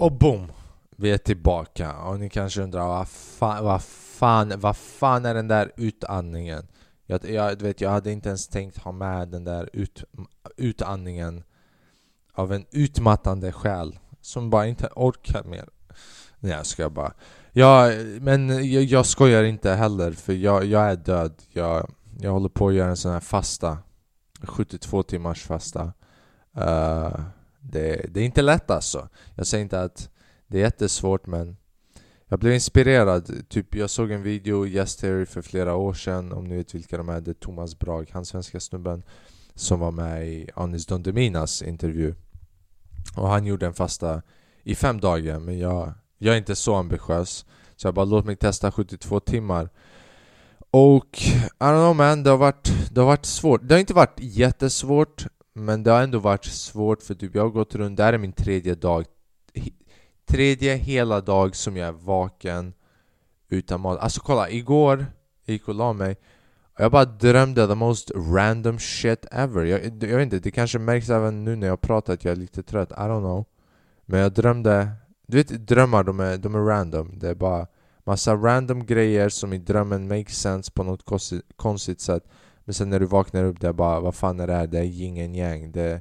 Och boom! Vi är tillbaka och ni kanske undrar vad fan, vad fan, vad fan är den där utandningen? Jag, jag, vet, jag hade inte ens tänkt ha med den där ut, utandningen av en utmattande själ som bara inte orkar mer. Nej jag ska bara. Ja, men jag, jag skojar inte heller för jag, jag är död. Jag, jag håller på att göra en sån här fasta. 72 timmars fasta. Uh, det, det är inte lätt alltså. Jag säger inte att det är jättesvårt men jag blev inspirerad. Typ jag såg en video, Yes Theory, för flera år sedan. Om ni vet vilka de är. Det är Thomas Brag, han svenska snubben. Som var med i Anis Don Deminas intervju. Och han gjorde en fasta i fem dagar. Men jag, jag är inte så ambitiös. Så jag bara låt mig testa 72 timmar. Och I don't know man, det har varit, det har varit svårt. Det har inte varit jättesvårt. Men det har ändå varit svårt för typ jag har gått runt, det här är min tredje dag Tredje hela dag som jag är vaken utan mat. Alltså kolla, igår jag gick och la mig och jag bara drömde the most random shit ever. Jag, jag vet inte, det kanske märks även nu när jag pratar att jag är lite trött. I don't know. Men jag drömde... Du vet drömmar, de är, de är random. Det är bara massa random grejer som i drömmen makes sense på något konstigt, konstigt sätt. Men sen när du vaknar upp, där bara vad fan är det här? Det är yin and yang. Det är,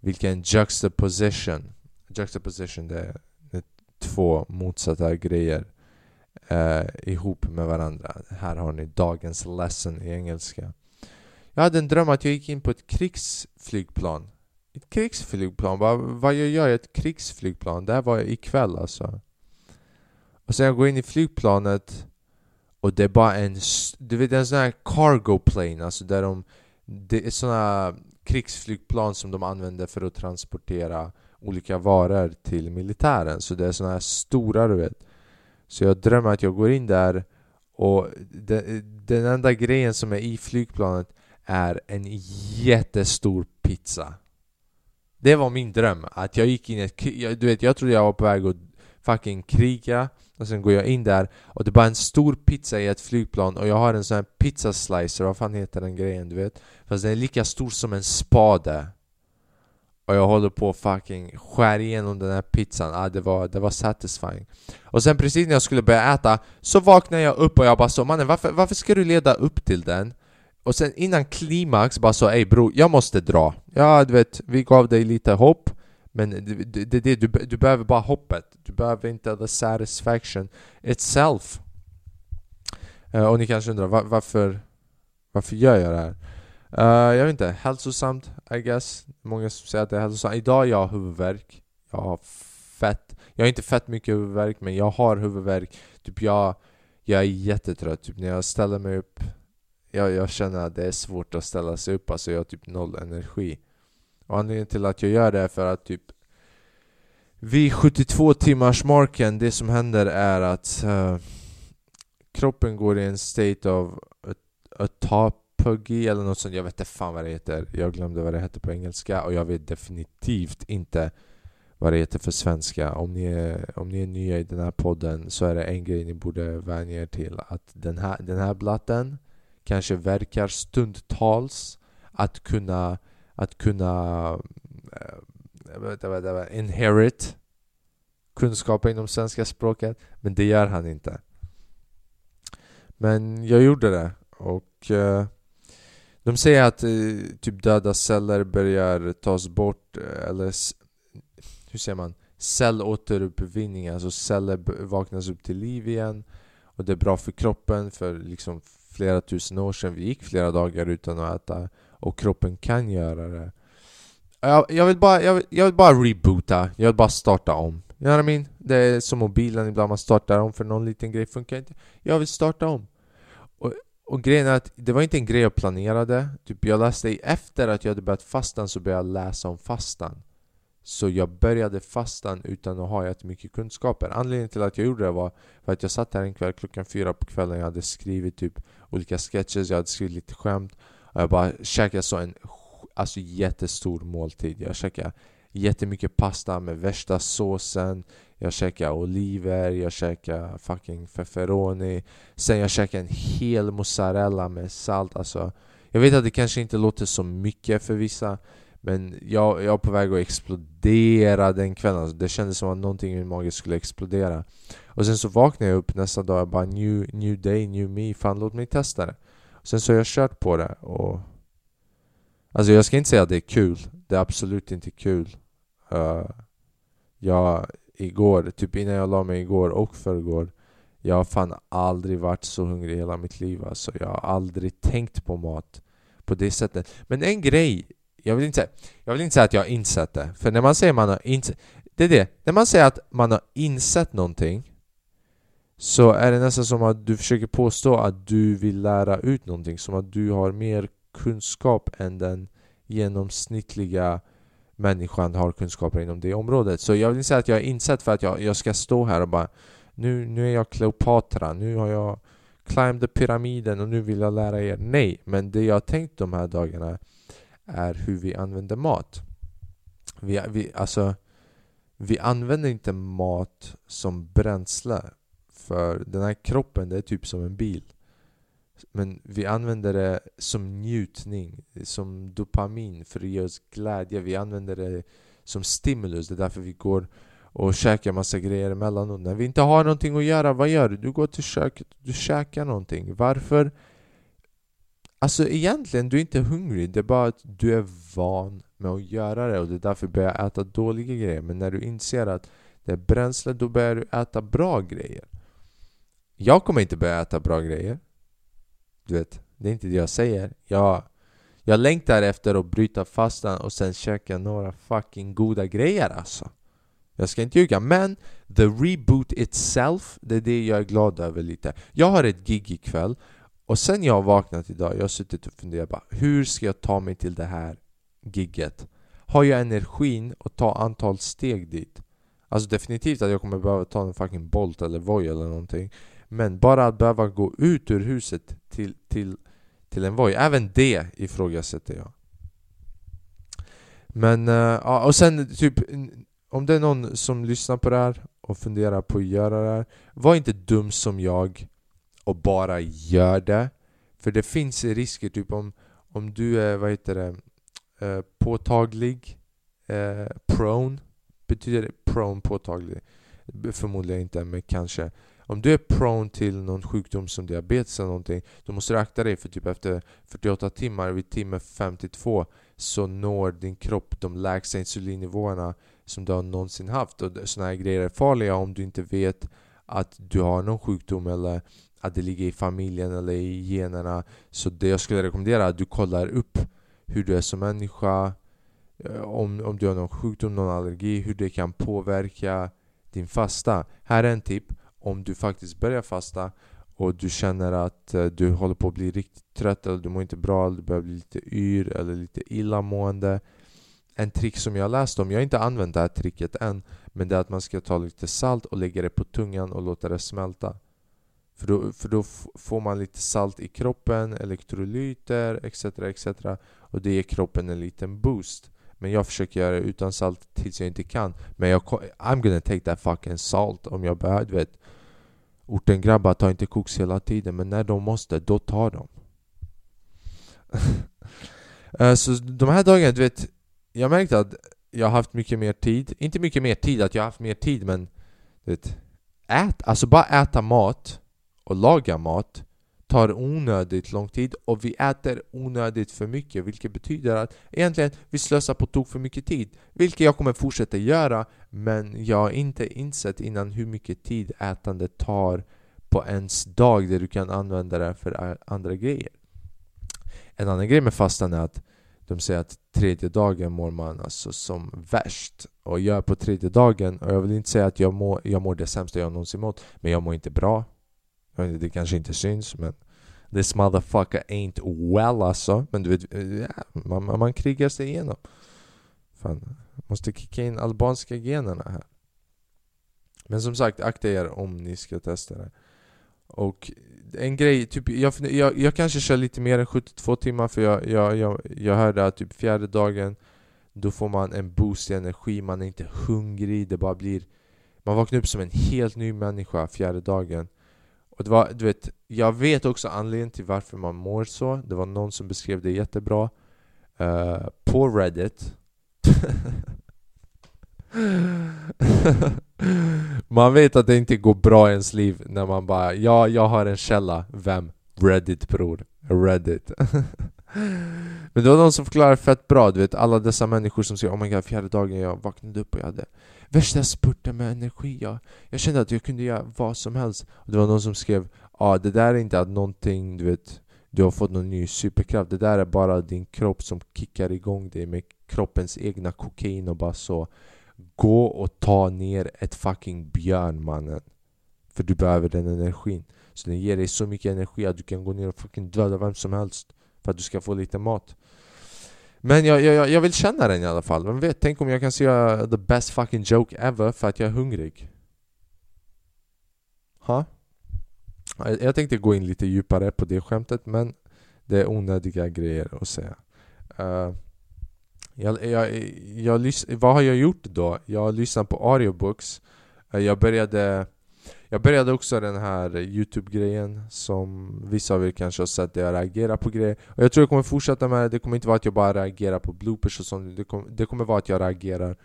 vilken juxtaposition. Juxtaposition, det är två motsatta grejer eh, ihop med varandra. Här har ni dagens lesson i engelska. Jag hade en dröm att jag gick in på ett krigsflygplan. Ett krigsflygplan? Vad, vad gör jag i ett krigsflygplan? Det här var ikväll alltså. Och sen jag går in i flygplanet och det är bara en... Du vet en sån här cargo plane, alltså där de... Det är såna krigsflygplan som de använder för att transportera olika varor till militären. Så det är såna här stora du vet. Så jag drömmer att jag går in där och den, den enda grejen som är i flygplanet är en jättestor pizza. Det var min dröm, att jag gick in i ett Du vet, jag trodde jag var på väg att fucking kriga och sen går jag in där och det är bara en stor pizza i ett flygplan och jag har en sån här pizza slicer, vad fan heter den grejen du vet? Fast den är lika stor som en spade. Och jag håller på att fucking skär igenom den här pizzan, ah, det, var, det var satisfying. Och sen precis när jag skulle börja äta så vaknade jag upp och jag bara så mannen varför, varför ska du leda upp till den? Och sen innan klimax bara så ey bro, jag måste dra. Ja du vet, vi gav dig lite hopp. Men det, det, det, du, du behöver bara hoppet. Du behöver inte the satisfaction itself. Uh, Och ni kanske undrar var, varför Varför gör jag det här? Uh, jag vet inte, hälsosamt I guess. Många som säger att det är hälsosamt. Idag jag har huvudvärk. Jag har fett. Jag har inte fett mycket huvudvärk men jag har huvudvärk. Typ jag Jag är jättetrött. Typ när jag ställer mig upp jag, jag känner att det är svårt att ställa sig upp. Alltså jag har typ noll energi. Och anledningen till att jag gör det är för att typ Vid 72 timmars marken Det som händer är att uh, Kroppen går i en state of a, eller något sånt, jag vet inte fan vad det heter. Jag glömde vad det heter på engelska och jag vet definitivt inte vad det heter för svenska. Om ni är, om ni är nya i den här podden så är det en grej ni borde vänja er till Att den här, den här blatten kanske verkar stundtals att kunna att kunna äh, inherit kunskaper inom svenska språket men det gör han inte men jag gjorde det och äh, de säger att äh, typ döda celler börjar tas bort, eller hur säger man? Cellåteruppvinning, alltså celler vaknas upp till liv igen och det är bra för kroppen för liksom flera tusen år sedan vi gick flera dagar utan att äta och kroppen kan göra det. Jag, jag, vill, bara, jag, vill, jag vill bara reboota, jag vill bara starta om. You know what I mean? Det är som mobilen, ibland man startar om för någon liten grej funkar inte. Jag vill starta om. Och och grejen är att det var inte en grej jag planerade typ Jag läste efter att jag hade börjat fastan så började jag läsa om fastan Så jag började fastan utan att ha jättemycket kunskaper Anledningen till att jag gjorde det var för att jag satt här en kväll klockan fyra på kvällen Jag hade skrivit typ olika sketches, jag hade skrivit lite skämt och jag bara käkade så en alltså jättestor måltid Jag käkade jättemycket pasta med värsta såsen jag käkade oliver, jag käkade fucking feferoni Sen jag käkade en hel mozzarella med salt alltså Jag vet att det kanske inte låter så mycket för vissa Men jag, jag var på väg att explodera den kvällen. Alltså, det kändes som att någonting i min mage skulle explodera. Och sen så vaknade jag upp nästa dag och bara new, new day, new me. Fan låt mig testa det. Sen så har jag kört på det och... Alltså jag ska inte säga att det är kul. Det är absolut inte kul. Uh, jag, igår, typ innan jag la mig igår och förrgår Jag har fan aldrig varit så hungrig i hela mitt liv alltså. Jag har aldrig tänkt på mat på det sättet. Men en grej jag vill, inte, jag vill inte säga att jag har insett det. För när man säger man har insett... Det är det. När man säger att man har insett någonting så är det nästan som att du försöker påstå att du vill lära ut någonting. Som att du har mer kunskap än den genomsnittliga människan har kunskaper inom det området. Så jag vill inte säga att jag har insett för att jag, jag ska stå här och bara nu, nu är jag Kleopatra, nu har jag climbed pyramiden och nu vill jag lära er. Nej, men det jag har tänkt de här dagarna är hur vi använder mat. Vi, vi, alltså, vi använder inte mat som bränsle för den här kroppen det är typ som en bil. Men vi använder det som njutning, som dopamin för att ge oss glädje. Vi använder det som stimulus, det är därför vi går och käkar massa grejer emellanåt. När vi inte har någonting att göra, vad gör du? Du går till köket, du käkar någonting. Varför? Alltså egentligen, du är inte hungrig, det är bara att du är van med att göra det och det är därför du börjar äta dåliga grejer. Men när du inser att det är bränsle, då börjar du äta bra grejer. Jag kommer inte börja äta bra grejer. Du vet, det är inte det jag säger. Jag, jag längtar efter att bryta fastan och sen käka några fucking goda grejer alltså. Jag ska inte ljuga, men the reboot itself, det är det jag är glad över lite. Jag har ett gig ikväll och sen jag har vaknat idag, jag har suttit och funderat bara, hur ska jag ta mig till det här gigget? Har jag energin att ta antal steg dit? Alltså definitivt att jag kommer behöva ta en fucking Bolt eller Voi eller någonting men bara att behöva gå ut ur huset till, till, till en Voi, även det ifrågasätter jag Men, uh, och sen typ Om det är någon som lyssnar på det här och funderar på att göra det här Var inte dum som jag och bara gör det. För det finns risker, typ om, om du är, vad heter det, eh, påtaglig, eh, prone, betyder det prone påtaglig? Förmodligen inte, men kanske. Om du är prone till någon sjukdom som diabetes eller någonting, då måste du akta dig för typ efter 48 timmar, vid timme 52, så når din kropp de lägsta insulinnivåerna som du har någonsin haft. Och sådana här grejer är farliga om du inte vet att du har någon sjukdom eller att det ligger i familjen eller i generna. Så det jag skulle rekommendera är att du kollar upp hur du är som människa, eh, om, om du har någon sjukdom, någon allergi, hur det kan påverka din fasta. Här är en tip. Om du faktiskt börjar fasta och du känner att eh, du håller på att bli riktigt trött eller du mår inte bra eller du börjar bli lite yr eller lite illamående. En trick som jag läst om, jag har inte använt det här tricket än, men det är att man ska ta lite salt och lägga det på tungan och låta det smälta. För då, för då får man lite salt i kroppen, elektrolyter etc, etc. Och det ger kroppen en liten boost. Men jag försöker göra det utan salt tills jag inte kan. Men jag, I'm gonna take that fucking salt om jag behöver. Du vet, ortengrabbar tar inte koks hela tiden, men när de måste, då tar de. Eh, så de här dagarna, du vet, jag märkte att jag har haft mycket mer tid. Inte mycket mer tid, att jag har haft mer tid, men du vet, ät, alltså bara äta mat och laga mat tar onödigt lång tid och vi äter onödigt för mycket vilket betyder att egentligen vi slösar på tok för mycket tid vilket jag kommer fortsätta göra men jag har inte insett innan hur mycket tid ätandet tar på ens dag där du kan använda det för andra grejer. En annan grej med fastan är att de säger att tredje dagen mår man alltså som värst och jag är på tredje dagen och jag vill inte säga att jag mår, jag mår det sämsta jag någonsin mått men jag mår inte bra det kanske inte syns men This motherfucker ain't well alltså. Men du vet, eh, ja, man, man krigar sig igenom. Fan, måste kicka in albanska generna här. Men som sagt, akta er om ni ska testa det. Och en grej, typ, jag, jag, jag kanske kör lite mer än 72 timmar för jag, jag, jag, jag hörde att typ fjärde dagen Då får man en boost i energi, man är inte hungrig, det bara blir Man vaknar upp som en helt ny människa fjärde dagen och det var, du vet, jag vet också anledningen till varför man mår så. Det var någon som beskrev det jättebra. Uh, på Reddit man vet att det inte går bra i ens liv när man bara Ja, jag har en källa. Vem? Reddit bror. Reddit. Men det var någon som förklarade fett bra, du vet alla dessa människor som säger Oh my god, fjärde dagen jag vaknade upp och jag hade värsta spurten med energi jag, jag kände att jag kunde göra vad som helst. Och Det var någon som skrev Ja, ah, det där är inte att någonting, du vet Du har fått någon ny superkraft. Det där är bara din kropp som kickar igång dig med kroppens egna kokain och bara så. Gå och ta ner ett fucking björn mannen. För du behöver den energin. Så den ger dig så mycket energi att du kan gå ner och fucking döda vem som helst För att du ska få lite mat. Men jag, jag, jag vill känna den i alla fall, vem vet? Tänk om jag kan säga the best fucking joke ever för att jag är hungrig Ha? Jag tänkte gå in lite djupare på det skämtet men det är onödiga grejer att säga uh, jag, jag, jag, vad har jag gjort då? Jag har lyssnat på audiobooks uh, Jag började jag började också den här youtube-grejen som vissa av er kanske har sett där jag reagerar på grejer. Och Jag tror jag kommer fortsätta med det, det kommer inte vara att jag bara reagerar på bloopers och sånt. Det, kom, det kommer vara att jag reagerar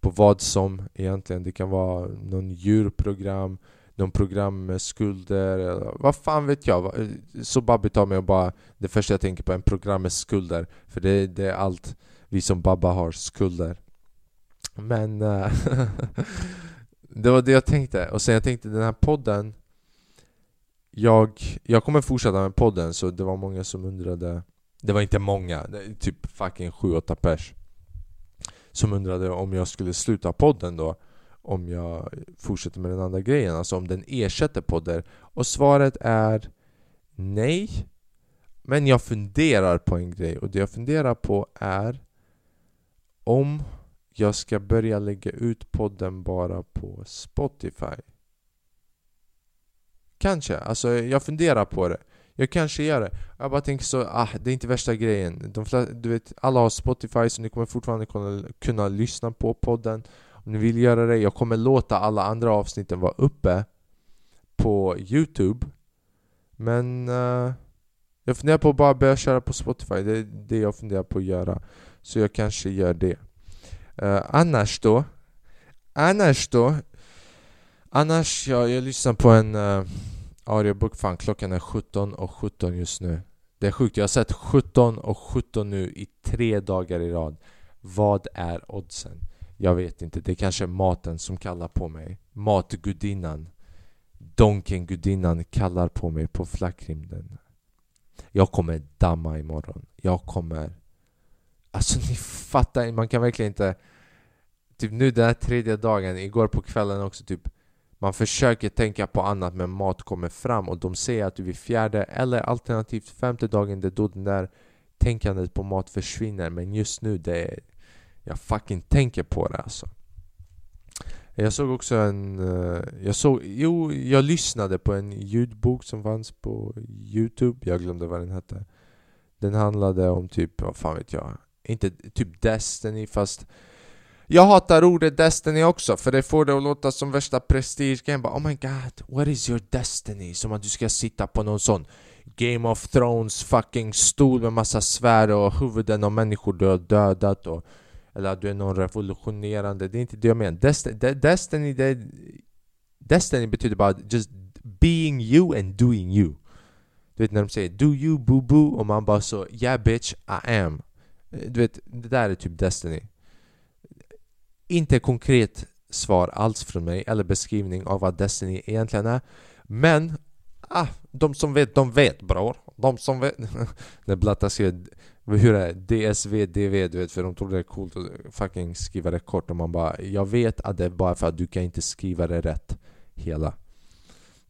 på vad som egentligen. Det kan vara någon djurprogram någon program med skulder, eller vad fan vet jag? Så Babby tar mig och bara Det första jag tänker på är en program med skulder. För det, det är allt vi som Babba har, skulder. Men uh, Det var det jag tänkte, och sen jag tänkte den här podden Jag, jag kommer fortsätta med podden så det var många som undrade Det var inte många, typ fucking 7-8 pers Som undrade om jag skulle sluta podden då om jag fortsätter med den andra grejen, alltså om den ersätter podden. Och svaret är nej. Men jag funderar på en grej och det jag funderar på är om jag ska börja lägga ut podden bara på Spotify. Kanske, alltså jag funderar på det. Jag kanske gör det. Jag bara tänker så, ah, det är inte värsta grejen. De flesta, du vet, alla har Spotify så ni kommer fortfarande kunna, kunna lyssna på podden. Om ni vill göra det, jag kommer låta alla andra avsnitten vara uppe på Youtube Men uh, jag funderar på att bara börja köra på Spotify, det är det jag funderar på att göra Så jag kanske gör det uh, Annars då? Annars då? Annars, ja, jag lyssnar på en uh, audiobook, fan klockan är 17 och 17 just nu. Det är sjukt, jag har sett 17 och 17 nu i tre dagar i rad. Vad är oddsen? Jag vet inte, det är kanske maten som kallar på mig. Matgudinnan. Donkengudinnan kallar på mig på flackrimden Jag kommer damma imorgon. Jag kommer Alltså ni fattar man kan verkligen inte Typ nu den här tredje dagen, igår på kvällen också typ Man försöker tänka på annat men mat kommer fram och de säger att du vid fjärde eller alternativt femte dagen det är då den där tänkandet på mat försvinner. Men just nu det är jag fucking tänker på det alltså. Jag såg också en... Eh, jag såg... Jo, jag lyssnade på en ljudbok som fanns på Youtube. Jag glömde vad den hette. Den handlade om typ, vad fan vet jag. Inte typ Destiny fast jag hatar ordet Destiny också för det får det att låta som värsta prestigegrejen Oh my god, what is your destiny? Som att du ska sitta på någon sån Game of Thrones fucking stol med massa svärd och huvuden av människor du har dödat och eller att du är någon revolutionerande, det är inte det jag menar. Dest Destiny, det, Destiny betyder bara just being you and doing you. Du vet när de säger 'Do you boo boo' och man bara så 'Yeah bitch, I am' Eh, du vet, det där är typ Destiny. Inte konkret svar alls från mig, eller beskrivning av vad Destiny egentligen är. Men, ah, de som vet, de vet bror. De som vet. när Blatta skriver hur är det? DSV, DV, du vet för de trodde det är coolt att fucking skriva det kort och man bara Jag vet att det är bara för att du kan inte skriva det rätt hela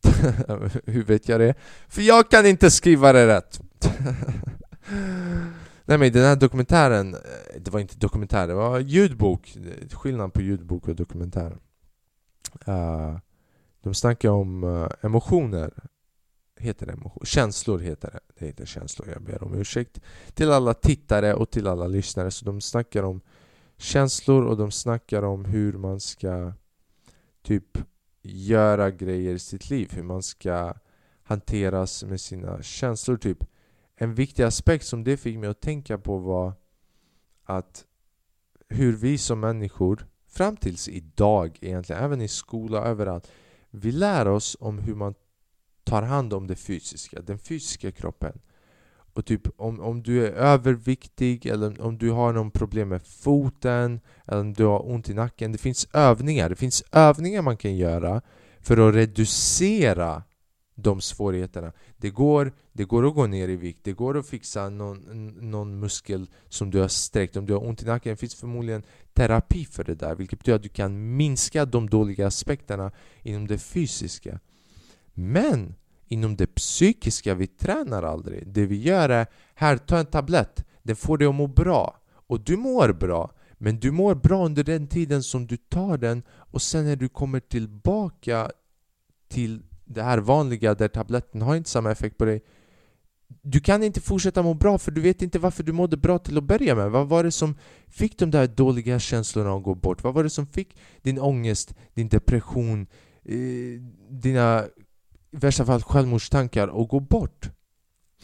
Hur vet jag det? För jag kan inte skriva det rätt! Nej men den här dokumentären, eh, det var inte dokumentär, det var ljudbok Skillnad på ljudbok och dokumentär uh, De snackar om uh, emotioner heter det emotion? Känslor heter det. Det heter känslor, jag ber om ursäkt. Till alla tittare och till alla lyssnare. Så de snackar om känslor och de snackar om hur man ska typ göra grejer i sitt liv. Hur man ska hanteras med sina känslor. typ en viktig aspekt som det fick mig att tänka på var att hur vi som människor, fram tills idag egentligen, även i skola överallt, vi lär oss om hur man tar hand om det fysiska, den fysiska kroppen. Och typ om, om du är överviktig eller om du har någon problem med foten eller om du har ont i nacken. Det finns övningar, det finns övningar man kan göra för att reducera de svårigheterna. Det går, det går att gå ner i vikt, det går att fixa någon, någon muskel som du har sträckt. Om du har ont i nacken finns förmodligen terapi för det där vilket betyder att du kan minska de dåliga aspekterna inom det fysiska. Men inom det psykiska, vi tränar aldrig. Det vi gör är, här ta en tablett, den får dig att må bra. Och du mår bra. Men du mår bra under den tiden som du tar den och sen när du kommer tillbaka till det här vanliga där tabletten har inte samma effekt på dig du kan inte fortsätta må bra för du vet inte varför du mådde bra till att börja med. Vad var det som fick de där dåliga känslorna att gå bort? Vad var det som fick din ångest, din depression, eh, dina i värsta fall självmordstankar att gå bort?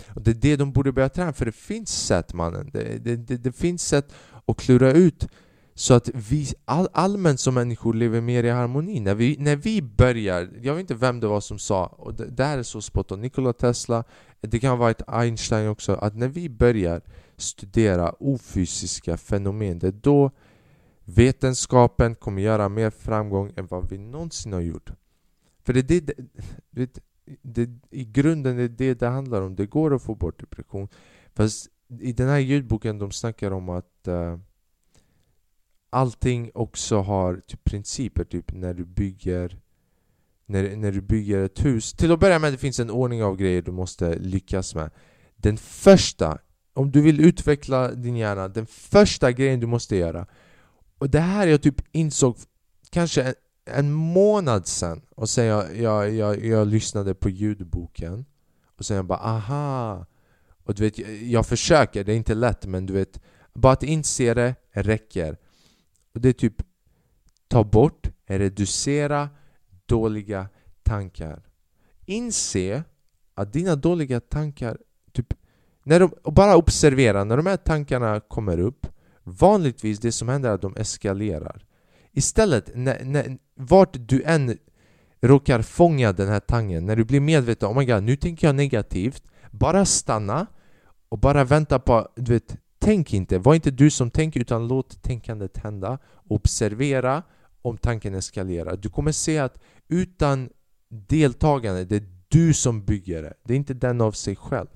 Och det är det de borde börja träna, för det finns sätt mannen. Det, det, det, det finns sätt att klura ut så att vi all, allmänt som människor lever mer i harmoni. När vi, när vi börjar, jag vet inte vem det var som sa, och det, det här är så spot on, Nikola Tesla, det kan ha varit Einstein också, att när vi börjar studera ofysiska fenomen, det är då vetenskapen kommer göra mer framgång än vad vi någonsin har gjort. För det är det, det, det, i grunden är det det handlar om, det går att få bort depression. Fast i den här ljudboken de snackar om att uh, allting också har typ principer, typ när du bygger när, när du bygger ett hus. Till att börja med det finns en ordning av grejer du måste lyckas med. Den första, om du vill utveckla din hjärna, den första grejen du måste göra och det här jag typ insåg kanske en, en månad sen och sen jag, jag, jag, jag lyssnade på ljudboken och sen jag bara aha och du vet, jag försöker, det är inte lätt men du vet bara att inse det räcker och det är typ ta bort, reducera dåliga tankar. Inse att dina dåliga tankar, typ, när de, bara observera när de här tankarna kommer upp Vanligtvis det som händer är att de eskalerar Istället, när, när, vart du än råkar fånga den här tanken När du blir medveten om oh my god, nu tänker jag negativt Bara stanna och bara vänta på, du vet Tänk inte, var inte du som tänker utan låt tänkandet hända. Observera om tanken eskalerar. Du kommer se att utan deltagande, det är du som bygger det. Det är inte den av sig själv.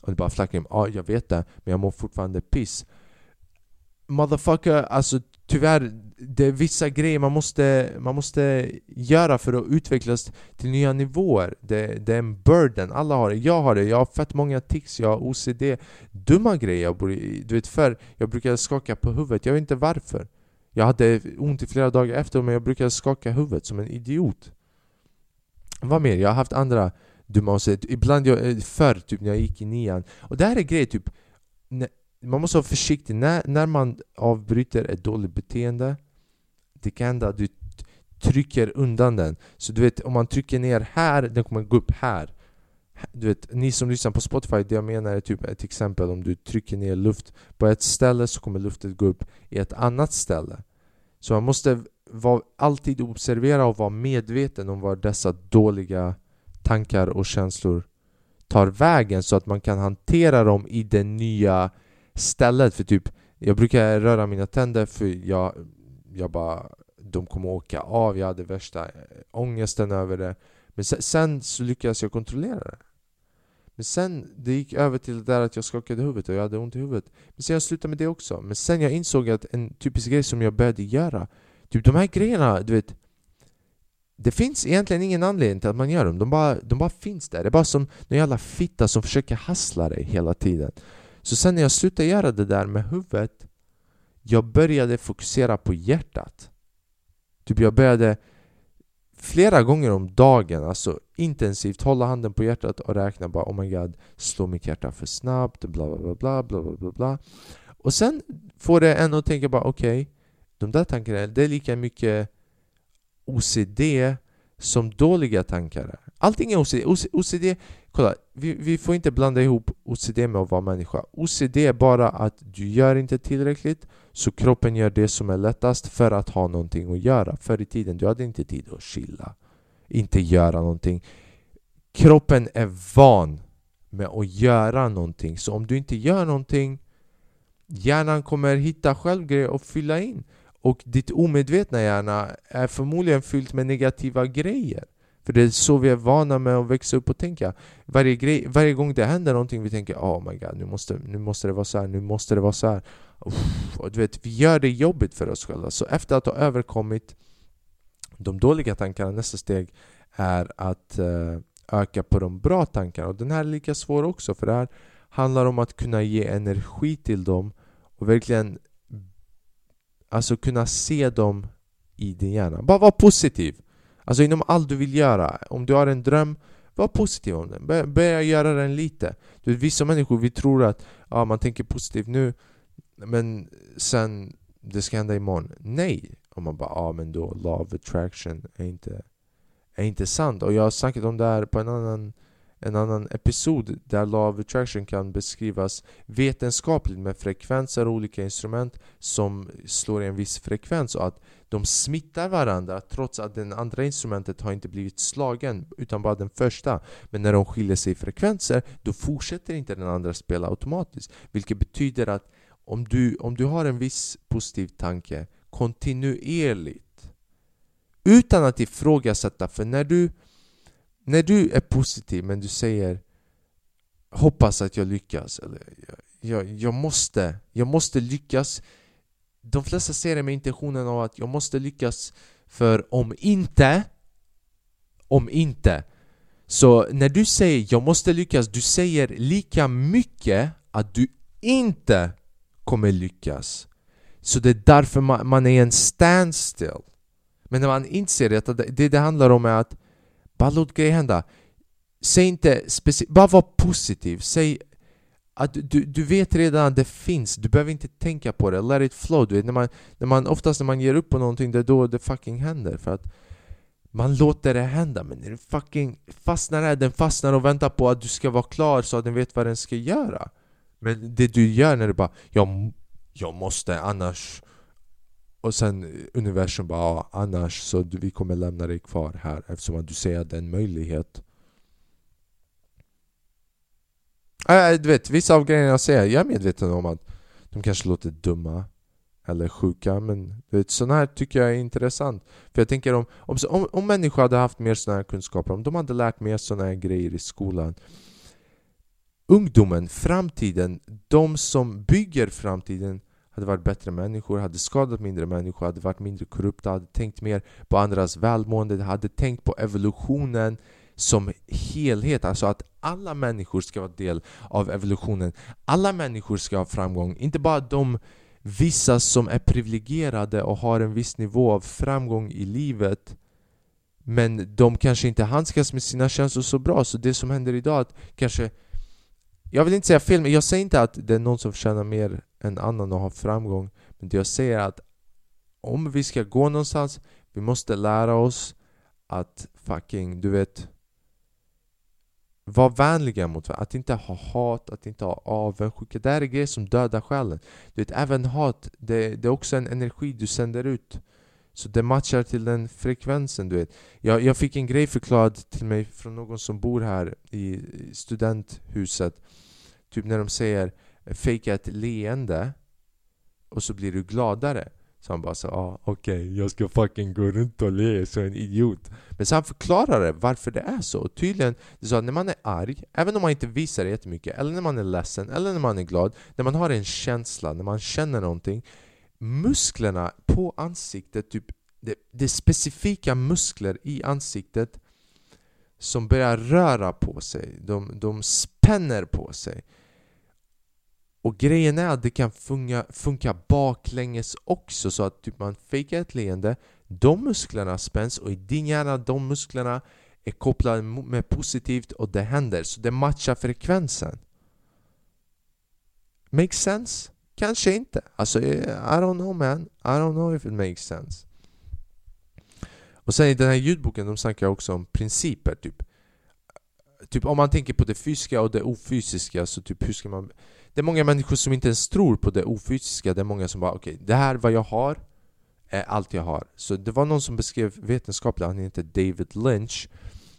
Och det bara flackar ja jag vet det, men jag mår fortfarande piss. Motherfucker, alltså tyvärr Det är vissa grejer man måste, man måste göra för att utvecklas till nya nivåer. Det, det är en burden, alla har det, jag har det, jag har fett många tics, jag har OCD Dumma grejer jag borde, du vet förr, jag brukade skaka på huvudet, jag vet inte varför. Jag hade ont i flera dagar efter men jag brukade skaka huvudet som en idiot. Vad mer? Jag har haft andra dumma åsikter, ibland jag, eh, förr typ när jag gick i nian. Och det här är grejer typ man måste vara försiktig. När, när man avbryter ett dåligt beteende Det kan hända att du trycker undan den. Så du vet, om man trycker ner här, den kommer gå upp här. Du vet, ni som lyssnar på Spotify, det jag menar är typ ett exempel. Om du trycker ner luft på ett ställe så kommer luften gå upp i ett annat ställe. Så man måste vara, alltid observera och vara medveten om var dessa dåliga tankar och känslor tar vägen så att man kan hantera dem i den nya stället för typ Jag brukar röra mina tänder för jag, jag bara De kommer åka av, jag hade värsta eh, ångesten över det. Men sen, sen så lyckades jag kontrollera det. Men sen, det gick över till det där att jag skakade huvudet och jag hade ont i huvudet. Men sen jag slutade med det också. Men sen jag insåg att en typisk grej som jag började göra Typ de här grejerna, du vet det finns egentligen ingen anledning till att man gör dem, de bara, de bara finns där. Det är bara som någon jävla fitta som försöker hassla dig hela tiden. Så sen när jag slutade göra det där med huvudet jag började fokusera på hjärtat. Typ jag började flera gånger om dagen, alltså intensivt hålla handen på hjärtat och räkna bara oh my god, slår mitt hjärta för snabbt, bla bla bla bla bla bla bla. Och sen får det en att tänka bara okej, okay, de där tankarna, det är lika mycket OCD som dåliga tankar Allting är OCD. OCD kolla, vi, vi får inte blanda ihop OCD med att vara människa. OCD är bara att du gör inte tillräckligt, så kroppen gör det som är lättast för att ha någonting att göra. Förr i tiden, du hade inte tid att chilla, inte göra någonting. Kroppen är van med att göra någonting, så om du inte gör någonting Hjärnan kommer hitta själv grejer att fylla in och ditt omedvetna hjärna är förmodligen fyllt med negativa grejer för det är så vi är vana med att växa upp och tänka. Varje, grej, varje gång det händer någonting vi tänker oh my god, nu måste, nu måste det vara så här, nu måste det vara så här. Och du vet, vi gör det jobbigt för oss själva. Så efter att ha överkommit de dåliga tankarna, nästa steg är att eh, öka på de bra tankarna. Och den här är lika svår också, för det här handlar om att kunna ge energi till dem och verkligen alltså kunna se dem i din hjärna. Bara vara positiv! Alltså inom allt du vill göra. Om du har en dröm, var positiv om den. Börja, börja göra den lite. Du vet, vissa människor vi tror att ja, man tänker positivt nu, men sen det ska hända imorgon. Nej! Och man bara ja men då law of attraction är inte, är inte sant. Och jag har snackat om det här på en annan en annan episod där Law of Attraction kan beskrivas vetenskapligt med frekvenser och olika instrument som slår i en viss frekvens och att de smittar varandra trots att det andra instrumentet har inte blivit slagen utan bara den första. Men när de skiljer sig i frekvenser då fortsätter inte den andra spela automatiskt. Vilket betyder att om du, om du har en viss positiv tanke kontinuerligt utan att ifrågasätta, för när du när du är positiv men du säger Hoppas att jag lyckas eller jag, jag, måste, jag måste lyckas. De flesta ser det med intentionen av att jag måste lyckas för om inte Om inte. Så när du säger jag måste lyckas, du säger lika mycket att du inte kommer lyckas. Så det är därför man, man är i en standstill. Men när man inser att det, det det handlar om är att bara låt grejer hända. Säg inte specifikt, bara var positiv. Säg att du, du vet redan att det finns, du behöver inte tänka på det. Let it flow. Du vet, när man, när man, oftast när man ger upp på någonting, det är då det fucking händer. För att man låter det hända, men den fucking fastnar här, den fastnar och väntar på att du ska vara klar så att den vet vad den ska göra. Men det du gör när du bara jag, jag måste annars och sen universum bara ja, annars så du, vi kommer lämna dig kvar här eftersom att du säger att det är en möjlighet. Äh, du vet, vissa av grejerna jag säger, jag är medveten om att de kanske låter dumma eller sjuka men du vet, sådana här tycker jag är intressant. För jag tänker om, om, om, om människor hade haft mer sådana här kunskaper, om de hade lärt mer sådana här grejer i skolan Ungdomen, framtiden, de som bygger framtiden hade varit bättre människor, hade skadat mindre människor, hade varit mindre korrupta, hade tänkt mer på andras välmående, hade tänkt på evolutionen som helhet, alltså att alla människor ska vara del av evolutionen. Alla människor ska ha framgång, inte bara de vissa som är privilegierade och har en viss nivå av framgång i livet men de kanske inte handskas med sina känslor så bra, så det som händer idag att kanske jag vill inte säga fel, men jag säger inte att det är någon som förtjänar mer en annan och ha framgång. Men det jag säger är att om vi ska gå någonstans, vi måste lära oss att fucking, du vet vara vänliga mot varandra, att inte ha hat, att inte ha avundsjuka. Det här är grejer som dödar själen. Du vet, även hat, det, det är också en energi du sänder ut. Så det matchar till den frekvensen du vet. Jag, jag fick en grej förklarad till mig från någon som bor här i studenthuset. Typ när de säger fejka ett leende och så blir du gladare. Så han bara så ah, okej, okay, jag ska fucking gå runt och le som en idiot. Men så han förklarade varför det är så. Och tydligen, det är så att när man är arg, även om man inte visar det jättemycket, eller när man är ledsen, eller när man är glad, när man har en känsla, när man känner någonting, musklerna på ansiktet, typ det, det är specifika muskler i ansiktet som börjar röra på sig. De, de spänner på sig. Och grejen är att det kan funka, funka baklänges också så att typ man fejkar ett leende De musklerna spänns och i din hjärna de musklerna är kopplade med positivt och det händer så det matchar frekvensen Makes sense? Kanske inte. Alltså, eh, I don't know man. I don't know if it makes sense. Och sen i den här ljudboken de snackar också om principer typ typ om man tänker på det fysiska och det ofysiska så typ hur ska man... Det är många människor som inte ens tror på det ofysiska, det är många som bara okej, okay, det här vad jag har är allt jag har. Så det var någon som beskrev vetenskapligt, han heter David Lynch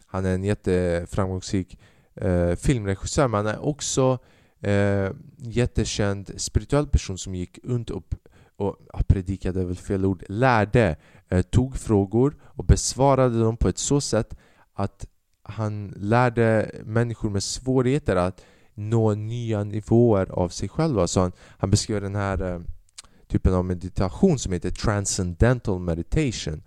Han är en jätteframgångsrik eh, filmregissör men han är också eh, jättekänd spirituell person som gick runt och, och ja, predikade väl fel ord, lärde, eh, tog frågor och besvarade dem på ett så sätt att han lärde människor med svårigheter att nå nya nivåer av sig själva. Så han, han beskrev den här eh, typen av meditation som heter Transcendental Meditation.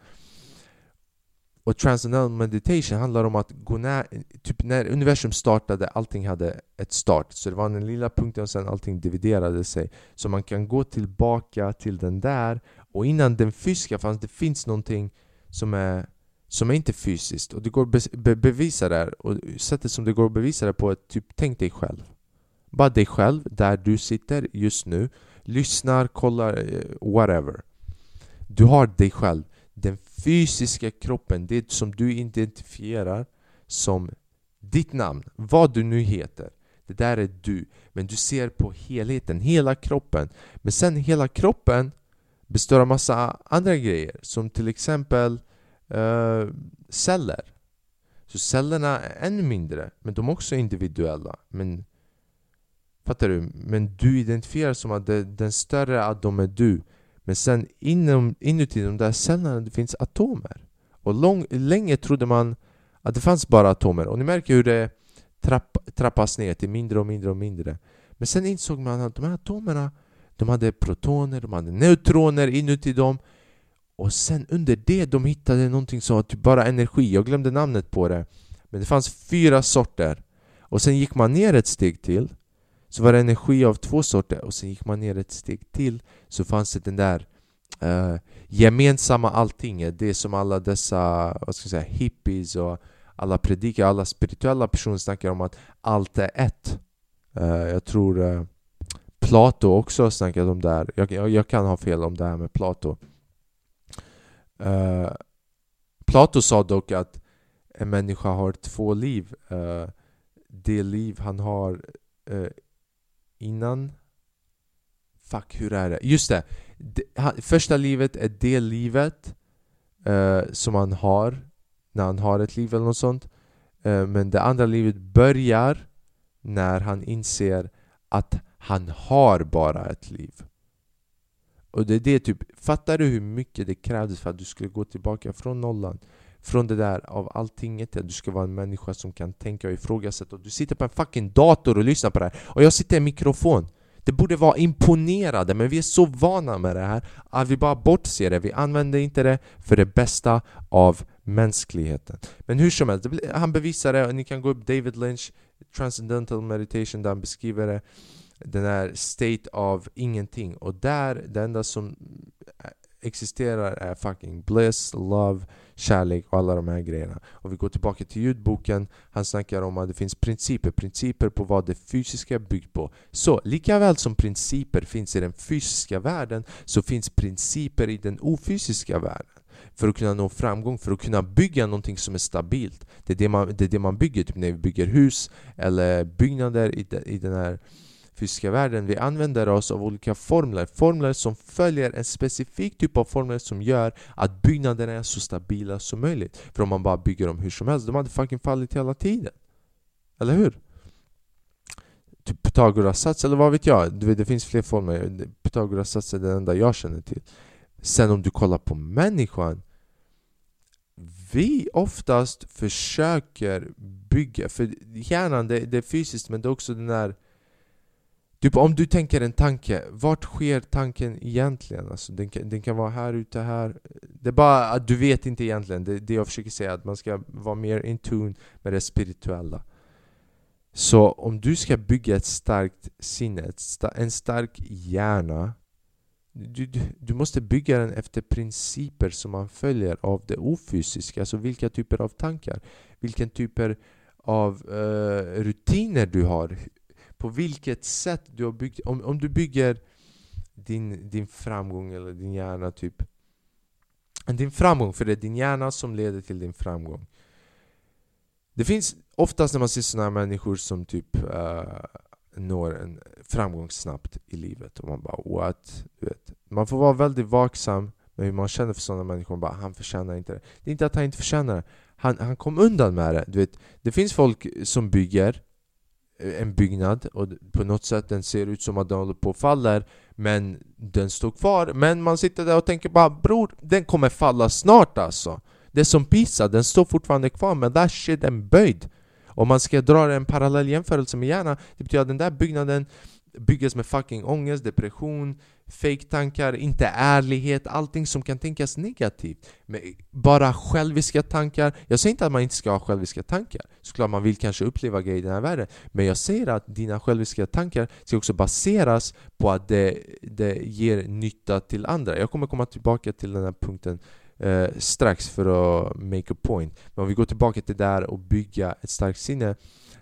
Och Transcendental Meditation handlar om att gå när, typ när universum startade, allting hade ett start. Så det var den lilla punkten och sen allting dividerade sig. Så man kan gå tillbaka till den där och innan den fysiska fanns, det finns någonting som är som är inte fysiskt och det går att be bevisa det här och sättet som det går att bevisa det på är typ tänk dig själv. Bara dig själv där du sitter just nu, lyssnar, kollar, eh, whatever. Du har dig själv. Den fysiska kroppen, det som du identifierar som ditt namn, vad du nu heter. Det där är du. Men du ser på helheten, hela kroppen. Men sen hela kroppen består av massa andra grejer som till exempel uh, celler. Så cellerna är ännu mindre, men de är också individuella. Men Fattar du? Men du identifierar som att det, den större att de är du. Men sen inom, inuti de där cellerna det finns atomer. Och lång, länge trodde man att det fanns bara atomer. Och ni märker hur det trapp, trappas ner till mindre och mindre och mindre. Men sen insåg man att de här atomerna de hade protoner, de hade neutroner inuti dem. Och sen under det de hittade någonting som var typ bara energi. Jag glömde namnet på det. Men det fanns fyra sorter. Och sen gick man ner ett steg till så var det energi av två sorter och sen gick man ner ett steg till så fanns det den där uh, gemensamma alltinget, det som alla dessa vad ska jag säga, hippies och alla predikar, alla spirituella personer snackar om att allt är ett. Uh, jag tror uh, Plato också har snackat om det här. Jag, jag, jag, kan ha fel om det här med Plato. Uh, Plato sa dock att en människa har två liv. Uh, det liv han har uh, innan Fuck, hur är det? Just det! första livet är det livet uh, som han har när han har ett liv eller något sånt uh, Men det andra livet börjar när han inser att han har bara ett liv och det är det typ, fattar du hur mycket det krävdes för att du skulle gå tillbaka från nollan? Från det där av allting till att du ska vara en människa som kan tänka och ifrågasätta. Och du sitter på en fucking dator och lyssnar på det här. Och jag sitter i en mikrofon. Det borde vara imponerande, men vi är så vana med det här att vi bara bortser det. Vi använder inte det för det bästa av mänskligheten. Men hur som helst, han bevisar det. och Ni kan gå upp David Lynch, Transcendental Meditation, där han beskriver det. Den här state av ingenting. Och där, det enda som existerar är fucking bliss, love, kärlek och alla de här grejerna. Och vi går tillbaka till ljudboken, han snackar om att det finns principer, principer på vad det fysiska är byggt på. Så lika väl som principer finns i den fysiska världen så finns principer i den ofysiska världen. För att kunna nå framgång, för att kunna bygga någonting som är stabilt. Det är det man, det är det man bygger, typ när vi bygger hus eller byggnader i, de, i den här fysiska världen. Vi använder oss av olika formler. Formler som följer en specifik typ av formler som gör att byggnaderna är så stabila som möjligt. För om man bara bygger dem hur som helst, de hade fucking fallit hela tiden. Eller hur? Typ Pythagoras sats, eller vad vet jag? Du vet, det finns fler formler. Pythagoras sats är den enda jag känner till. Sen om du kollar på människan vi oftast försöker bygga, för hjärnan det, det är fysiskt men det är också den där Typ om du tänker en tanke, vart sker tanken egentligen? Alltså, den, kan, den kan vara här ute, här. Det är bara att du vet inte egentligen. Det, det jag försöker säga att man ska vara mer in tune med det spirituella. Så om du ska bygga ett starkt sinne, ett sta en stark hjärna du, du, du, måste bygga den efter principer som man följer av det ofysiska. Alltså vilka typer av tankar, vilken typer av uh, rutiner du har på vilket sätt du har byggt Om, om du bygger din, din framgång eller din hjärna typ Din framgång, för det är din hjärna som leder till din framgång Det finns oftast när man ser sådana här människor som typ uh, når en framgång snabbt i livet och man bara what? Du vet. Man får vara väldigt vaksam med hur man känner för sådana människor. Man bara, han förtjänar inte det. Det är inte att han inte förtjänar det. Han, han kom undan med det. Du vet, det finns folk som bygger Eh, en byggnad och på något sätt den ser ut som att den håller på att falla men den står kvar. Men man sitter där och tänker bara bror, den kommer falla snart alltså. Det är som Pisa, den står fortfarande kvar men där shit den böjd. Om man ska dra en parallell jämförelse med hjärnan, det betyder att den där byggnaden byggdes med fucking ångest, depression, fake-tankar, inte ärlighet, allting som kan tänkas negativt. Men bara själviska tankar. Jag säger inte att man inte ska ha själviska tankar. Såklart man vill kanske uppleva grejer i den här världen. Men jag säger att dina själviska tankar ska också baseras på att det, det ger nytta till andra. Jag kommer komma tillbaka till den här punkten eh, strax för att make a point. Men om vi går tillbaka till det där och bygga ett starkt sinne.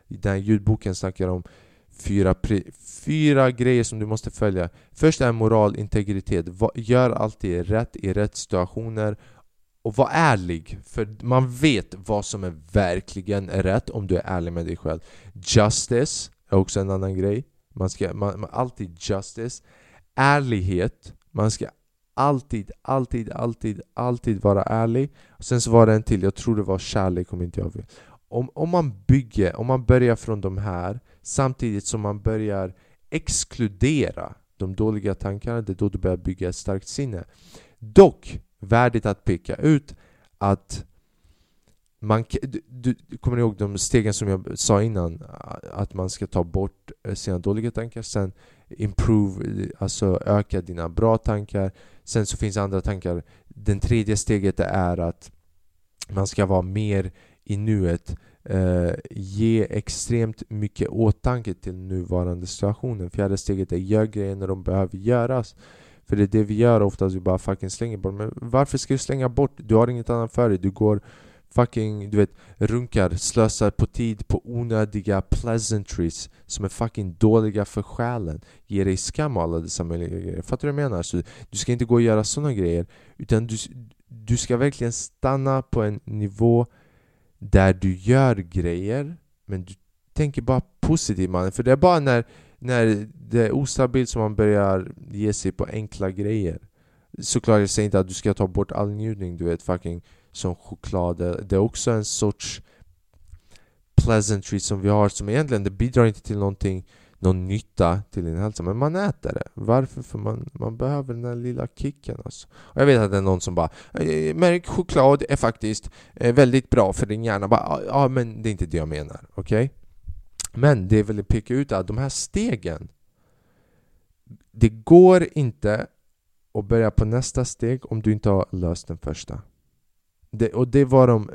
Den här ljudboken snackar om fyra, fyra grejer som du måste följa. Först är moral, integritet. Gör alltid rätt i rätt situationer och var ärlig, för man vet vad som är verkligen rätt om du är ärlig med dig själv. Justice är också en annan grej. Man ska man, man, alltid justice. Ärlighet. Man ska alltid, alltid, alltid, alltid vara ärlig. Och sen så var det en till, jag tror det var kärlek om inte jag vill. Om, om man bygger, om man börjar från de här samtidigt som man börjar exkludera de dåliga tankarna, det är då du börjar bygga ett starkt sinne. Dock, värdigt att peka ut att man, du, du, kommer ni ihåg de stegen som jag sa innan? Att man ska ta bort eh, sina dåliga tankar, sen improve, eh, alltså öka dina bra tankar. Sen så finns andra tankar. Den tredje steget är att man ska vara mer i nuet eh, ge extremt mycket åtanke till nuvarande situationen. Fjärde steget är gör grejer när de behöver göras. För det är det vi gör oftast, vi bara fucking slänger bort Men varför ska du slänga bort? Du har inget annat för dig, du går fucking, du vet, runkar, slösar på tid på onödiga pleasantries som är fucking dåliga för själen. Ger dig skam och alla dessa möjliga grejer. Fattar du vad jag menar? Så du ska inte gå och göra sådana grejer, utan du, du ska verkligen stanna på en nivå där du gör grejer men du tänker bara positivt mannen. För det är bara när, när det är ostabilt som man börjar ge sig på enkla grejer. Såklart jag säger inte att du ska ta bort all njutning, du vet fucking som choklad. Det är också en sorts pleasantry som vi har som egentligen det bidrar inte till någonting någon nytta till din hälsa, men man äter det. Varför? För man, man behöver den där lilla kicken alltså. Och jag vet att det är någon som bara eh, eh, Märk choklad är faktiskt eh, väldigt bra för din hjärna. Bara, ja, men det är inte det jag menar. Okej? Okay? Men det jag att peka ut är att de här stegen Det går inte att börja på nästa steg om du inte har löst den första. Det, och det var de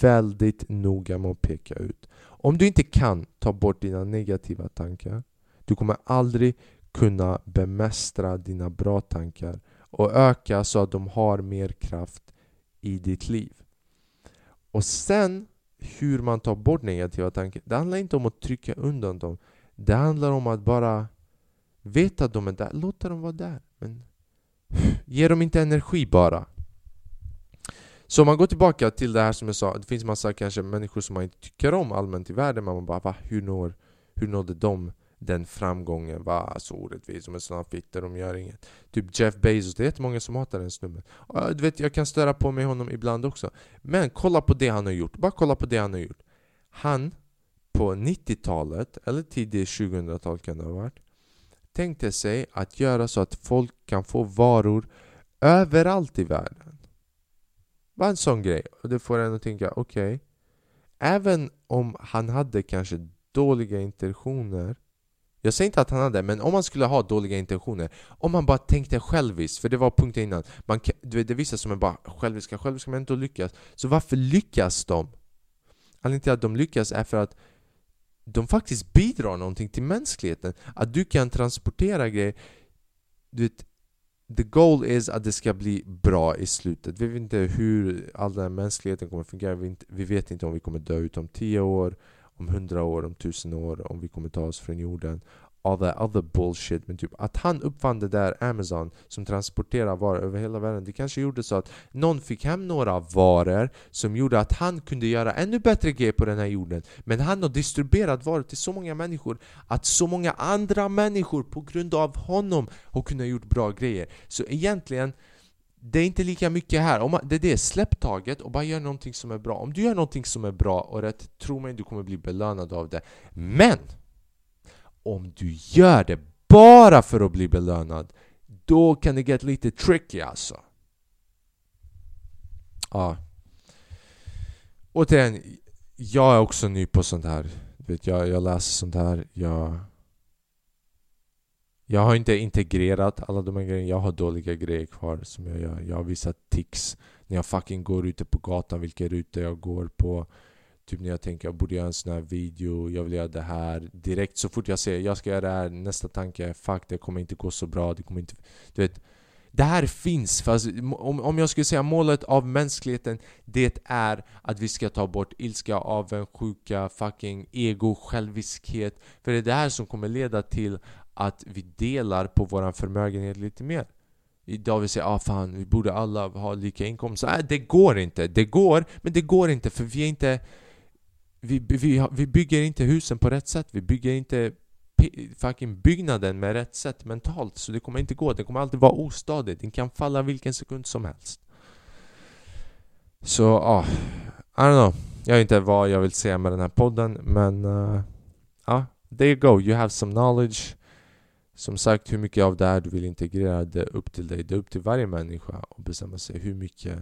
väldigt noga med att peka ut. Om du inte kan ta bort dina negativa tankar du kommer aldrig kunna bemästra dina bra tankar och öka så att de har mer kraft i ditt liv. Och sen hur man tar bort negativa tankar, det handlar inte om att trycka undan dem. Det handlar om att bara veta att de är där, låta dem vara där. Men ge dem inte energi bara. Så om man går tillbaka till det här som jag sa, det finns massa kanske människor som man inte tycker om allmänt i världen, men man bara va, hur, når, hur nådde de den framgången var så orättvis. De är såna fitter, de gör inget. Typ Jeff Bezos, det är jättemånga som hatar den snubben. Och du vet, jag kan störa på mig honom ibland också. Men kolla på det han har gjort. Bara kolla på det han har gjort. Han, på 90-talet, eller tidigt 2000-tal kan det ha varit, tänkte sig att göra så att folk kan få varor överallt i världen. Bara en sån grej. Och det får en att tänka, okej. Okay. Även om han hade kanske dåliga intentioner jag säger inte att han hade, men om man skulle ha dåliga intentioner Om man bara tänkte själviskt, för det var punkten innan man, du vet, Det är vissa som är bara själviska, själviska men inte lyckas. Så varför lyckas de? Anledningen till att de lyckas är för att de faktiskt bidrar någonting till mänskligheten. Att du kan transportera grejer du vet, The goal is att det ska bli bra i slutet. Vi vet inte hur all den här mänskligheten kommer fungera vi, vi vet inte om vi kommer dö ut om 10 år om hundra år, om tusen år, om vi kommer ta oss från jorden. all that other bullshit. Men typ att han uppfann det där Amazon som transporterar varor över hela världen Det kanske gjorde så att någon fick hem några varor som gjorde att han kunde göra ännu bättre grejer på den här jorden. Men han har distribuerat varor till så många människor att så många andra människor på grund av honom har kunnat gjort bra grejer. Så egentligen det är inte lika mycket här. Om man, det är det, släpp taget och bara gör någonting som är bra. Om du gör någonting som är bra och rätt, tro mig, du kommer bli belönad av det. Men! Om du gör det bara för att bli belönad, då kan det get lite tricky alltså. Ja. Återigen, jag är också ny på sånt här. Vet, jag, jag läser sånt här, jag jag har inte integrerat alla de här grejerna, jag har dåliga grejer kvar som jag gör. Jag har vissa tics när jag fucking går ute på gatan, vilka rutor jag går på. Typ när jag tänker jag borde göra en sån här video, jag vill göra det här. Direkt så fort jag ser jag ska göra det här, nästa tanke är fuck det kommer inte gå så bra, det kommer inte... Du vet, det här finns, fast alltså, om, om jag skulle säga målet av mänskligheten Det är att vi ska ta bort ilska, avundsjuka, fucking ego, själviskhet För det är det här som kommer leda till att vi delar på vår förmögenhet lite mer. Idag vi säger ah fan, vi borde alla ha lika inkomst. Nej, det går inte. Det går, men det går inte för vi är inte... Vi, vi, vi bygger inte husen på rätt sätt. Vi bygger inte fucking byggnaden med rätt sätt mentalt. Så det kommer inte gå. Det kommer alltid vara ostadigt. Den kan falla vilken sekund som helst. Så ja, ah, I don't know. Jag vet inte vad jag vill säga med den här podden men eh, ja, uh, there you go. You have some knowledge. Som sagt, hur mycket av det här du vill integrera, det är upp till dig. Det är upp till varje människa att bestämma sig hur mycket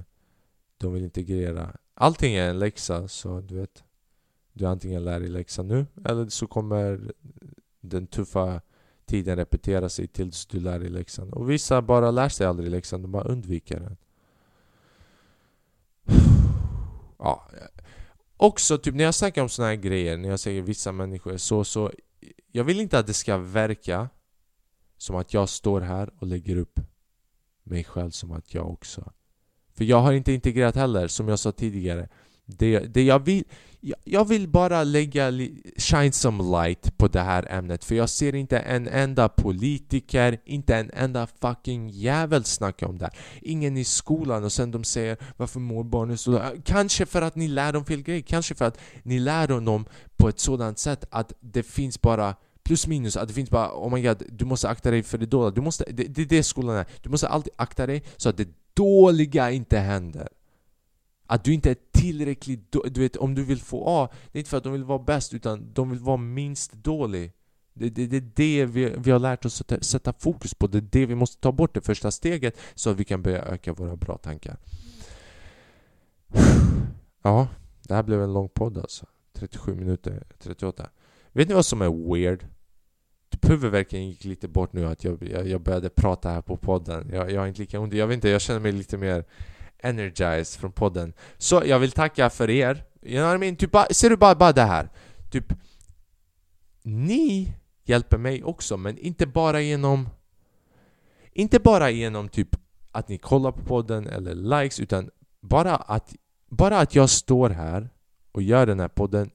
de vill integrera. Allting är en läxa, så du vet. Du antingen lär dig läxan nu, eller så kommer den tuffa tiden repetera sig tills du lär dig läxan. Och vissa bara lär sig aldrig läxan, de bara undviker den. Ja. Också typ när jag snackar om såna här grejer, när jag säger vissa människor så, så jag vill inte att det ska verka som att jag står här och lägger upp mig själv som att jag också... För jag har inte integrerat heller, som jag sa tidigare. Det, det jag, vill, jag, jag vill bara lägga shine some light på det här ämnet för jag ser inte en enda politiker, inte en enda fucking jävel snacka om det här. Ingen i skolan och sen de säger varför mår barnen så Kanske för att ni lär dem fel grejer, kanske för att ni lär dem på ett sådant sätt att det finns bara plus minus att det finns bara oh my god, du måste akta dig för det dåliga. Du måste, det, det är det skolan är. Du måste alltid akta dig så att det dåliga inte händer. Att du inte är tillräckligt dålig Du vet, om du vill få A, det är inte för att de vill vara bäst utan de vill vara minst dålig. Det, det, det är det vi, vi har lärt oss att sätta fokus på. Det är det vi måste ta bort, det första steget, så att vi kan börja öka våra bra tankar. Ja, det här blev en lång podd alltså. 37 minuter, 38. Vet ni vad som är weird? Typ huvudvärken gick lite bort nu att jag, jag, jag började prata här på podden. Jag, jag har inte lika ont. Jag vet inte, jag känner mig lite mer energized från podden. Så jag vill tacka för er. You know I mean? Typ, ser du bara, bara det här? Typ, ni hjälper mig också, men inte bara genom... Inte bara genom typ att ni kollar på podden eller likes, utan bara att, bara att jag står här och gör den här podden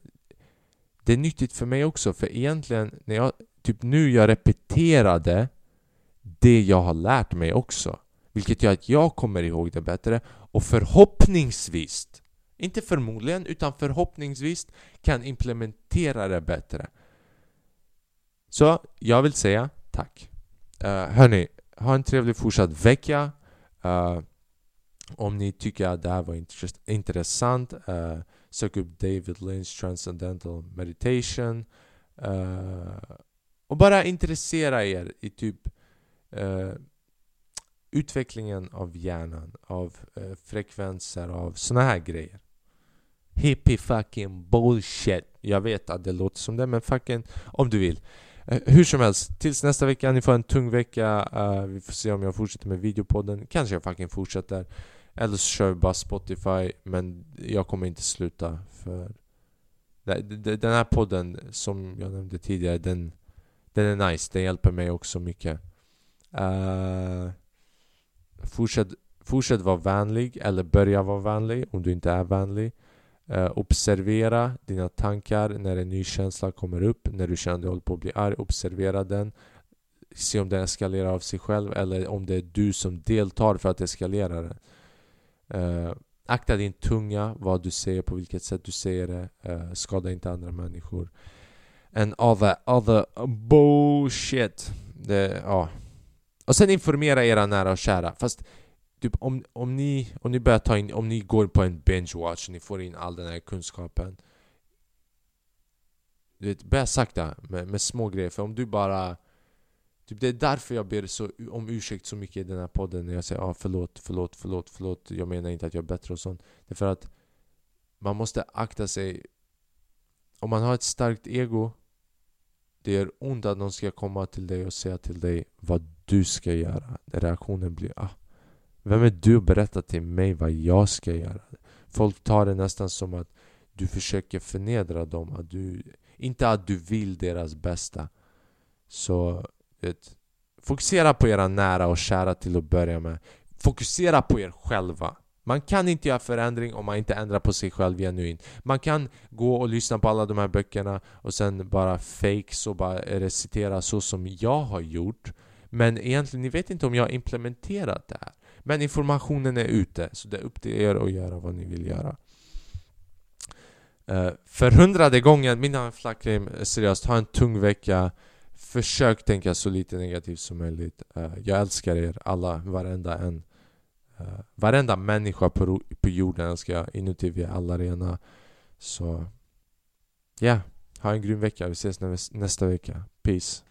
det är nyttigt för mig också för egentligen när jag typ nu jag repeterade det jag har lärt mig också. Vilket gör att jag kommer ihåg det bättre och förhoppningsvis, inte förmodligen utan förhoppningsvis kan implementera det bättre. Så jag vill säga tack. Uh, hörni, ha en trevlig fortsatt vecka. Uh, om ni tycker att det här var intressant, uh, sök upp David Lynch Transcendental Meditation. Uh, och bara intressera er i typ uh, utvecklingen av hjärnan, av uh, frekvenser, av såna här grejer. Hippie fucking bullshit. Jag vet att det låter som det, men fucking om du vill. Uh, hur som helst, tills nästa vecka, ni får en tung vecka. Uh, vi får se om jag fortsätter med videopodden. Kanske jag fucking fortsätter. Eller så kör vi bara Spotify, men jag kommer inte sluta för den här podden som jag nämnde tidigare, den, den är nice. Den hjälper mig också mycket. Uh, fortsätt, fortsätt vara vänlig, eller börja vara vänlig om du inte är vänlig. Uh, observera dina tankar när en ny känsla kommer upp, när du känner att du håller på att bli arg. Observera den. Se om den eskalerar av sig själv eller om det är du som deltar för att eskalera den. Uh, akta din tunga, vad du säger, på vilket sätt du säger det. Uh, skada inte andra människor. And all that other bullshit. Det, ja. Och sen informera era nära och kära. Fast typ om, om, ni, om ni börjar ta in, om ni går på en binge watch och ni får in all den här kunskapen. Du vet, börja sakta med, med små grejer. För om du bara Typ det är därför jag ber så, om ursäkt så mycket i den här podden när jag säger ah, förlåt, förlåt, förlåt, förlåt Jag menar inte att jag är bättre och sånt Det är för att man måste akta sig Om man har ett starkt ego det gör ont att någon ska komma till dig och säga till dig vad du ska göra Reaktionen blir ah, Vem är du att berätta till mig vad jag ska göra? Folk tar det nästan som att du försöker förnedra dem att du, Inte att du vill deras bästa Så Vet, fokusera på era nära och kära till att börja med. Fokusera på er själva. Man kan inte göra förändring om man inte ändrar på sig själv genuint. Man kan gå och lyssna på alla de här böckerna och sen bara fake och bara recitera så som jag har gjort. Men egentligen, ni vet inte om jag har implementerat det här. Men informationen är ute, så det är upp till er att göra vad ni vill göra. Eh, uh, för hundrade gången, mina flackrim, seriöst, ha en tung vecka. Försök tänka så lite negativt som möjligt. Uh, jag älskar er alla, varenda en. Uh, varenda människa på, på jorden älskar jag inuti. Vi är alla rena. Så ja, yeah. ha en grym vecka. Vi ses nästa vecka. Peace.